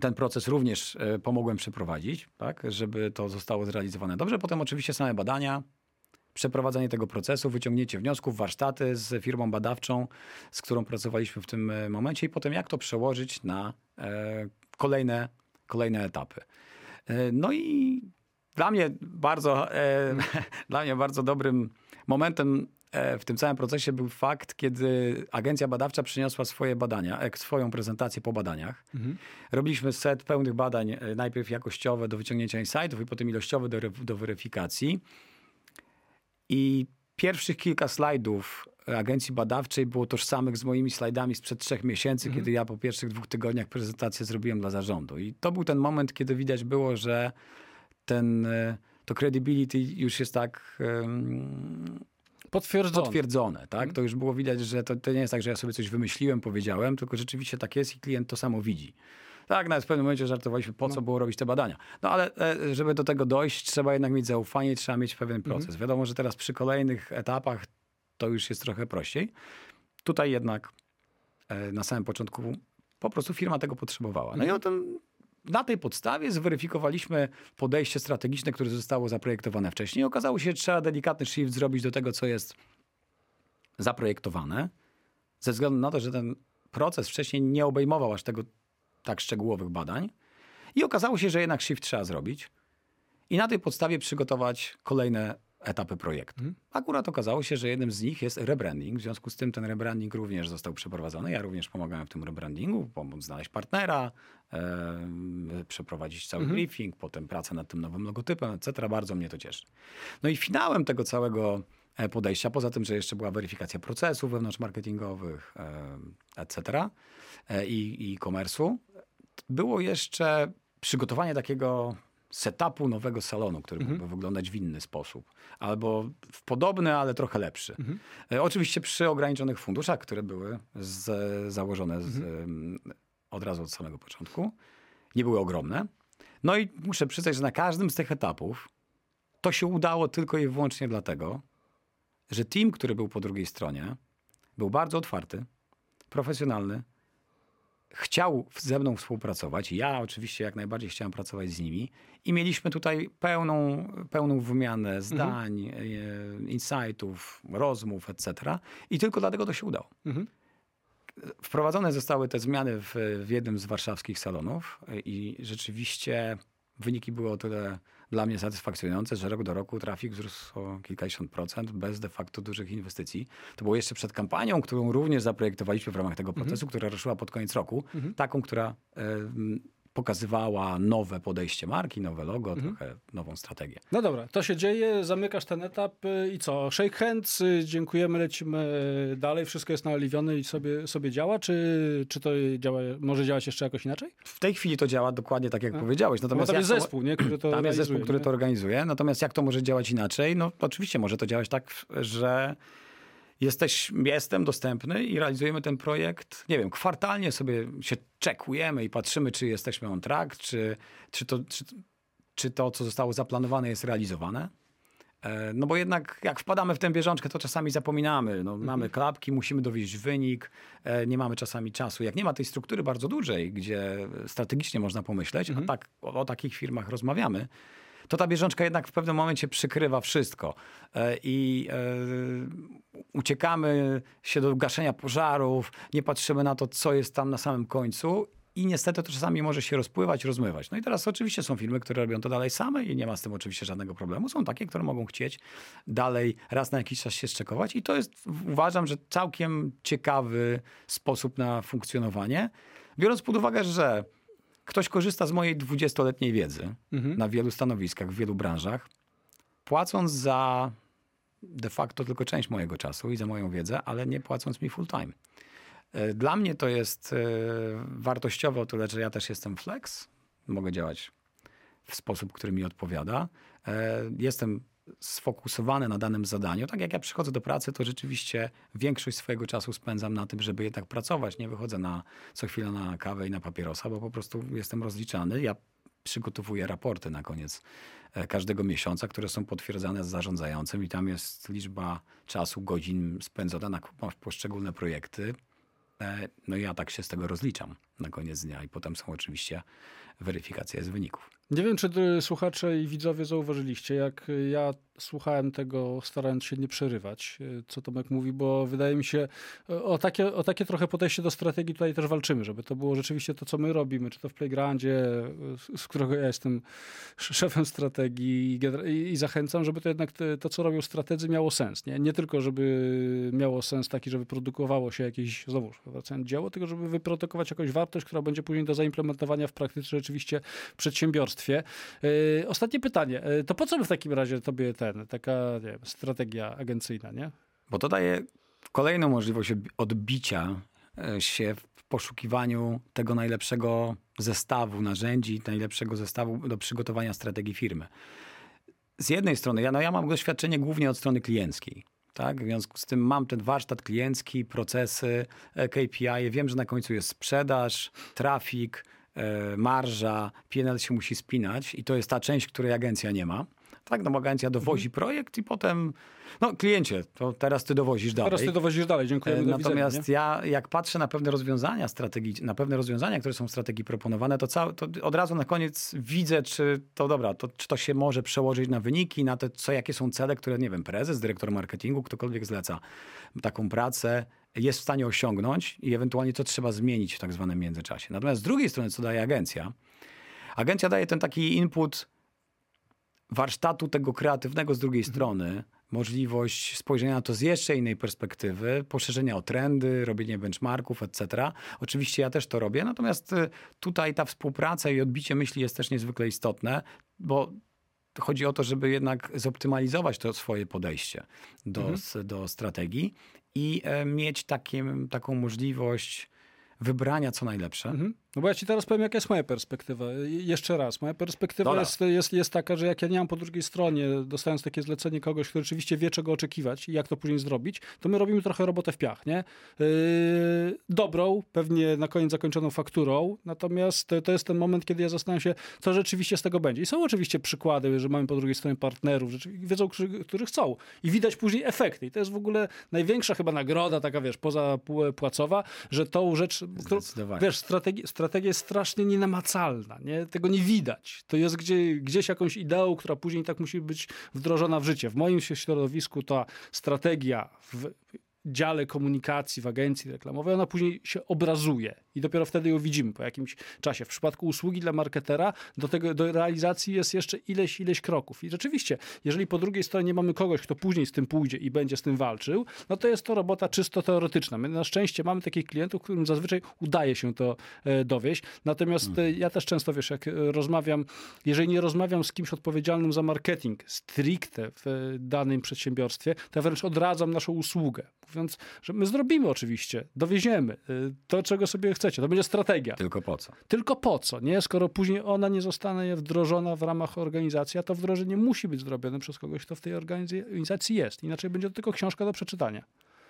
ten proces również e, pomogłem przeprowadzić, tak, żeby to zostało zrealizowane dobrze. Potem oczywiście same badania, przeprowadzenie tego procesu, wyciągnięcie wniosków, warsztaty z firmą badawczą, z którą pracowaliśmy w tym e, momencie i potem jak to przełożyć na e, kolejne, kolejne etapy. E, no i dla mnie bardzo, dla mnie bardzo dobrym momentem w tym całym procesie był fakt, kiedy agencja badawcza przyniosła swoje badania, swoją prezentację po badaniach. Mhm. Robiliśmy set pełnych badań, najpierw jakościowe do wyciągnięcia insightów i potem ilościowe do, do weryfikacji. I pierwszych kilka slajdów agencji badawczej było tożsamych z moimi slajdami sprzed trzech miesięcy, kiedy ja po pierwszych dwóch tygodniach prezentację zrobiłem dla zarządu. I to był ten moment, kiedy widać było, że ten, e, to credibility już jest tak em, Potwierdzone. potwierdzone. Tak? To już było widać, że to, to nie jest tak, że ja sobie coś wymyśliłem, powiedziałem, tylko rzeczywiście tak jest i klient to samo widzi. Tak, nawet w pewnym momencie żartowaliśmy, po co było robić te badania. No ale e, żeby do tego dojść, trzeba jednak mieć zaufanie, trzeba mieć pewien proces. Wiadomo, że teraz przy kolejnych etapach to już jest trochę prościej. Tutaj jednak e, na samym początku po prostu firma tego potrzebowała. No i o tym, na tej podstawie zweryfikowaliśmy podejście strategiczne, które zostało zaprojektowane wcześniej. Okazało się, że trzeba delikatny shift zrobić do tego, co jest zaprojektowane, ze względu na to, że ten proces wcześniej nie obejmował aż tego tak szczegółowych badań. I okazało się, że jednak shift trzeba zrobić i na tej podstawie przygotować kolejne etapy projektu. Akurat okazało się, że jednym z nich jest rebranding. W związku z tym ten rebranding również został przeprowadzony. Ja również pomagałem w tym rebrandingu, pomóc znaleźć partnera, przeprowadzić cały briefing, potem pracę nad tym nowym logotypem, etc. Bardzo mnie to cieszy. No i finałem tego całego e, podejścia, poza tym, że jeszcze była weryfikacja procesów wewnątrzmarketingowych, em, etc. e, i i e-commerce'u, było jeszcze przygotowanie takiego setupu nowego salonu, który mógłby wyglądać w inny sposób. Albo w podobny, ale trochę lepszy. E, Oczywiście przy ograniczonych funduszach, które były z, założone z, em, od razu od samego początku. Nie były ogromne. No i muszę przyznać, że na każdym z tych etapów to się udało tylko i wyłącznie dlatego, że team, który był po drugiej stronie, był bardzo otwarty, profesjonalny, chciał ze mną współpracować. Ja oczywiście jak najbardziej chciałem pracować z nimi i mieliśmy tutaj pełną, pełną wymianę zdań, e, insightów, rozmów, etc. I tylko dlatego to się udało. Mhm. Wprowadzone zostały te zmiany w, w jednym z warszawskich salonów e, i rzeczywiście wyniki były o tyle dla mnie satysfakcjonujące, że rok do roku trafik wzrósł o kilkadziesiąt procent bez de facto dużych inwestycji. To było jeszcze przed kampanią, którą również zaprojektowaliśmy w ramach tego procesu, która ruszyła pod koniec roku. Taką, która m, pokazywała nowe podejście marki, nowe logo, trochę nową strategię. No dobra, to się dzieje, zamykasz ten etap y, i co? Shake hands, y, dziękujemy, lecimy dalej, wszystko jest naoliwione i sobie, sobie działa, czy, czy to działa, może działać jeszcze jakoś inaczej? W tej chwili to działa dokładnie tak, jak powiedziałeś. Bo Natomiast tam jest to- zespół, nie, który to Tam jest zespół, realizuje, który nie? to organizuje. Natomiast jak to może działać inaczej? No oczywiście może to działać tak, że jesteś, jestem dostępny i realizujemy ten projekt. Nie wiem, kwartalnie sobie się czekujemy i patrzymy, czy jesteśmy on track, czy, czy, to, czy, czy to, co zostało zaplanowane, jest realizowane. E, No bo jednak jak wpadamy w tę bieżączkę, to czasami zapominamy. No, Mamy klapki, musimy dowieść wynik, e, nie mamy czasami czasu. Jak nie ma tej struktury bardzo dużej, gdzie strategicznie można pomyśleć, a tak o, o takich firmach rozmawiamy, to ta bieżączka jednak w pewnym momencie przykrywa wszystko. E, I e, uciekamy się do gaszenia pożarów, nie patrzymy na to, co jest tam na samym końcu. I niestety to czasami może się rozpływać, rozmywać. No i teraz oczywiście są firmy, które robią to dalej same i nie ma z tym oczywiście żadnego problemu. Są takie, które mogą chcieć dalej raz na jakiś czas się szczekować i to jest uważam, że całkiem ciekawy sposób na funkcjonowanie. Biorąc pod uwagę, że ktoś korzysta z mojej 20-letniej wiedzy na wielu stanowiskach, w wielu branżach, płacąc za de facto tylko część mojego czasu i za moją wiedzę, ale nie płacąc mi full time. E, Dla mnie to jest e, wartościowe o tyle, że ja też jestem flex. Mogę działać w sposób, który mi odpowiada. E, Jestem sfokusowany na danym zadaniu. Tak jak ja przychodzę do pracy, to rzeczywiście większość swojego czasu spędzam na tym, żeby jednak pracować. Nie wychodzę na co chwilę na kawę i na papierosa, bo po prostu jestem rozliczany. Ja przygotowuję raporty na koniec e, każdego miesiąca, które są potwierdzane z zarządzającym i tam jest liczba czasu, godzin spędzona na poszczególne projekty. E, No i ja tak się z tego rozliczam. Na koniec dnia i potem są oczywiście weryfikacje z wyników. Nie wiem, czy słuchacze i widzowie zauważyliście, jak ja słuchałem tego, starając się nie przerywać, e, co Tomek mówi, bo wydaje mi się, e, o takie, o takie trochę podejście do strategii tutaj też walczymy, żeby to było rzeczywiście to, co my robimy, czy to w Playgroundzie, z którego ja jestem szefem strategii i, zachęcam, żeby to jednak to, co robią strategzy, miało sens. Nie? nie tylko, żeby miało sens taki, żeby produkowało się jakieś, znowu wracając dzieło, tylko żeby wyprodukować jakąś wartość, która będzie później do zaimplementowania w praktyce rzeczywiście w przedsiębiorstwie. Ostatnie pytanie. To po co w takim razie tobie ten, taka wiem, strategia agencyjna, nie? Bo to daje kolejną możliwość odbicia e, się w poszukiwaniu tego najlepszego zestawu narzędzi, najlepszego zestawu do przygotowania strategii firmy. Z jednej strony, ja, no ja mam doświadczenie głównie od strony klienckiej. Tak? W związku z tym mam ten warsztat kliencki, procesy, e, KPI. Wiem, że na końcu jest sprzedaż, trafik, e, marża, PNL się musi spinać i to jest ta część, której agencja nie ma. Tak, no agencja dowozi mhm. projekt i potem, no kliencie, to teraz ty dowozisz dalej. Teraz ty dowozisz dalej, dziękuję. E, natomiast widzenia, ja, jak patrzę na pewne rozwiązania strategiczne, na pewne rozwiązania, które są w strategii proponowane, to, cał, to od razu na koniec widzę, czy to dobra, to, czy to się może przełożyć na wyniki, na to, co, jakie są cele, które, nie wiem, prezes, dyrektor marketingu, ktokolwiek zleca taką pracę, jest w stanie osiągnąć i ewentualnie co trzeba zmienić w tak zwanym międzyczasie. Natomiast z drugiej strony, co daje agencja? Agencja daje ten taki input warsztatu tego kreatywnego z drugiej mhm. strony, możliwość spojrzenia na to z jeszcze innej perspektywy, poszerzenia o trendy, robienie benchmarków, etc. Oczywiście ja też to robię, natomiast y, tutaj ta współpraca i odbicie myśli jest też niezwykle istotne, bo chodzi o to, żeby jednak zoptymalizować to swoje podejście do, mhm. do strategii i e, mieć takim, taką możliwość wybrania co najlepsze. Mhm. No bo ja ci teraz powiem, jaka jest moja perspektywa. Jeszcze raz, moja perspektywa jest, jest, jest taka, że jak ja nie mam po drugiej stronie, dostając takie zlecenie kogoś, kto rzeczywiście wie, czego oczekiwać i jak to później zrobić, to my robimy trochę robotę w piach, nie? Yy, dobrą, pewnie na koniec zakończoną fakturą, natomiast to jest ten moment, kiedy ja zastanawiam się, co rzeczywiście z tego będzie. I są oczywiście przykłady, że mamy po drugiej stronie partnerów, wiedzą, którzy chcą. I widać później efekty. I to jest w ogóle największa chyba nagroda, taka wiesz, poza płacowa, że tą rzecz, którą, wiesz, strategię strategia jest strasznie nienamacalna, nie? tego nie widać. To jest gdzie, gdzieś jakąś ideą, która później tak musi być wdrożona w życie. W moim środowisku ta strategia w dziale komunikacji w agencji reklamowej, ona później się obrazuje i dopiero wtedy ją widzimy po jakimś czasie. W przypadku usługi dla marketera do, tego, do realizacji jest jeszcze ileś, ileś kroków. I rzeczywiście, jeżeli po drugiej stronie mamy kogoś, kto później z tym pójdzie i będzie z tym walczył, no to jest to robota czysto teoretyczna. My na szczęście mamy takich klientów, którym zazwyczaj udaje się to e, dowieść. Natomiast e, ja też często, wiesz, jak rozmawiam, jeżeli nie rozmawiam z kimś odpowiedzialnym za marketing stricte w e, danym przedsiębiorstwie, to ja wręcz odradzam naszą usługę. Mówiąc, że my zrobimy oczywiście, dowieziemy to, czego sobie chcemy chcecie. To będzie strategia. Tylko po co? Tylko po co, nie? Skoro później ona nie zostanie wdrożona w ramach organizacji, a to wdrożenie musi być zrobione przez kogoś, kto w tej organizacji jest. Inaczej będzie to tylko książka do przeczytania.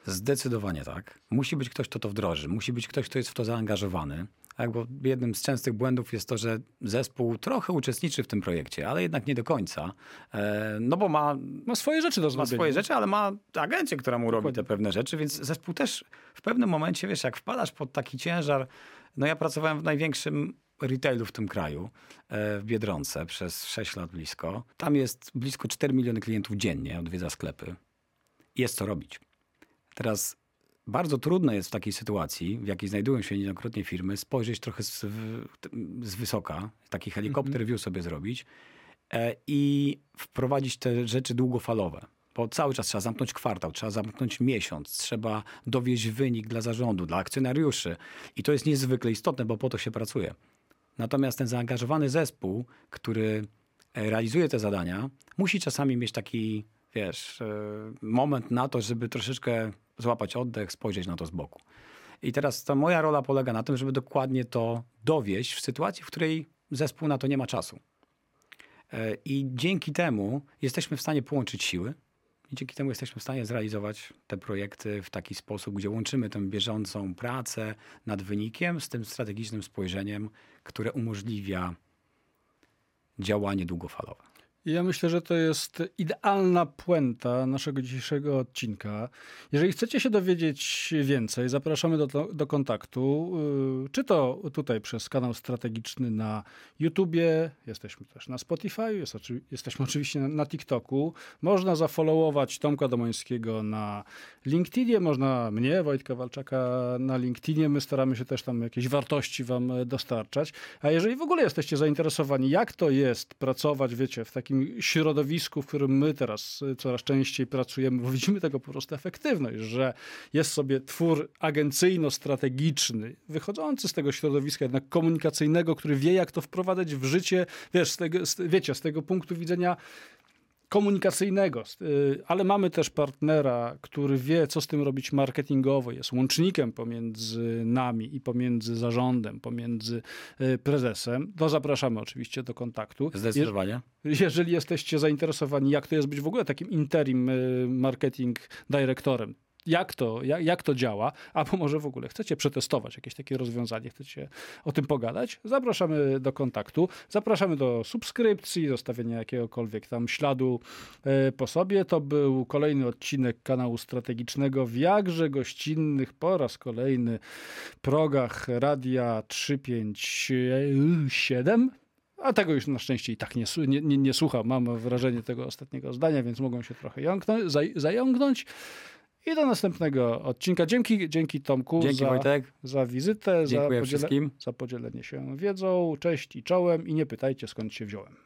Zdecydowanie tak. Musi być ktoś, kto to wdroży. Musi być ktoś, kto jest w to zaangażowany. Tak, bo jednym z częstych błędów jest to, że zespół trochę uczestniczy w tym projekcie, ale jednak nie do końca. E, no bo ma, ma swoje rzeczy do zrobienia. Ma swoje rzeczy, ale ma agencję, która mu Dokładnie. robi te pewne rzeczy, więc zespół też w pewnym momencie, wiesz, jak wpadasz pod taki ciężar. No ja pracowałem w największym retailu w tym kraju, e, w Biedronce przez 6 lat blisko. Tam jest blisko 4 miliony klientów dziennie, odwiedza sklepy. Jest co robić. Teraz bardzo trudno jest w takiej sytuacji, w jakiej znajdują się niejednokrotnie firmy, spojrzeć trochę z, z wysoka, taki helikopter mm -hmm. view sobie zrobić e, i wprowadzić te rzeczy długofalowe. Bo cały czas trzeba zamknąć kwartał, trzeba zamknąć miesiąc, trzeba dowieść wynik dla zarządu, dla akcjonariuszy. I to jest niezwykle istotne, bo po to się pracuje. Natomiast ten zaangażowany zespół, który e, realizuje te zadania, musi czasami mieć taki, wiesz, e, moment na to, żeby troszeczkę złapać oddech, spojrzeć na to z boku. I teraz ta moja rola polega na tym, żeby dokładnie to dowieść w sytuacji, w której zespół na to nie ma czasu. E, I dzięki temu jesteśmy w stanie połączyć siły, i dzięki temu jesteśmy w stanie zrealizować te projekty w taki sposób, gdzie łączymy tę bieżącą pracę nad wynikiem z tym strategicznym spojrzeniem, które umożliwia działanie długofalowe. Ja myślę, że to jest idealna puenta naszego dzisiejszego odcinka. Jeżeli chcecie się dowiedzieć więcej, zapraszamy do, do kontaktu, y, czy to tutaj przez kanał strategiczny na YouTubie, jesteśmy też na Spotify, jest, jesteśmy oczywiście na, na TikToku. Można zafollowować Tomka Domońskiego na LinkedInie, można mnie, Wojtka Walczaka na LinkedInie. My staramy się też tam jakieś wartości wam dostarczać. A jeżeli w ogóle jesteście zainteresowani, jak to jest pracować, wiecie, w takim takim środowisku, w którym my teraz y, coraz częściej pracujemy, bo widzimy tego po prostu efektywność, że jest sobie twór agencyjno-strategiczny, wychodzący z tego środowiska jednak komunikacyjnego, który wie, jak to wprowadzać w życie, wiesz, z tego, z, wiecie, z tego punktu widzenia komunikacyjnego, y, ale mamy też partnera, który wie, co z tym robić marketingowo, jest łącznikiem pomiędzy nami i pomiędzy zarządem, pomiędzy y, prezesem, to zapraszamy oczywiście do kontaktu. Zdecydowanie. jeżeli jesteście zainteresowani, jak to jest być w ogóle takim interim y, marketing dyrektorem, jak to, jak, jak to działa, albo może w ogóle chcecie przetestować jakieś takie rozwiązanie, chcecie o tym pogadać, zapraszamy do kontaktu, zapraszamy do subskrypcji, zostawienia jakiegokolwiek tam śladu e, po sobie. To był kolejny odcinek kanału strategicznego w jakże gościnnych po raz kolejny progach Radia 357. A tego już na szczęście i tak nie, nie, nie, nie słucham. Mam wrażenie tego ostatniego zdania, więc mogą się trochę jąknąć, zaj, zająknąć. I do następnego odcinka. Dzięki, dzięki Tomku dzięki, za, Wojtek. za wizytę, Dziękuję za, wszystkim. za podzielenie się wiedzą. Cześć i czołem i nie pytajcie skąd się wziąłem.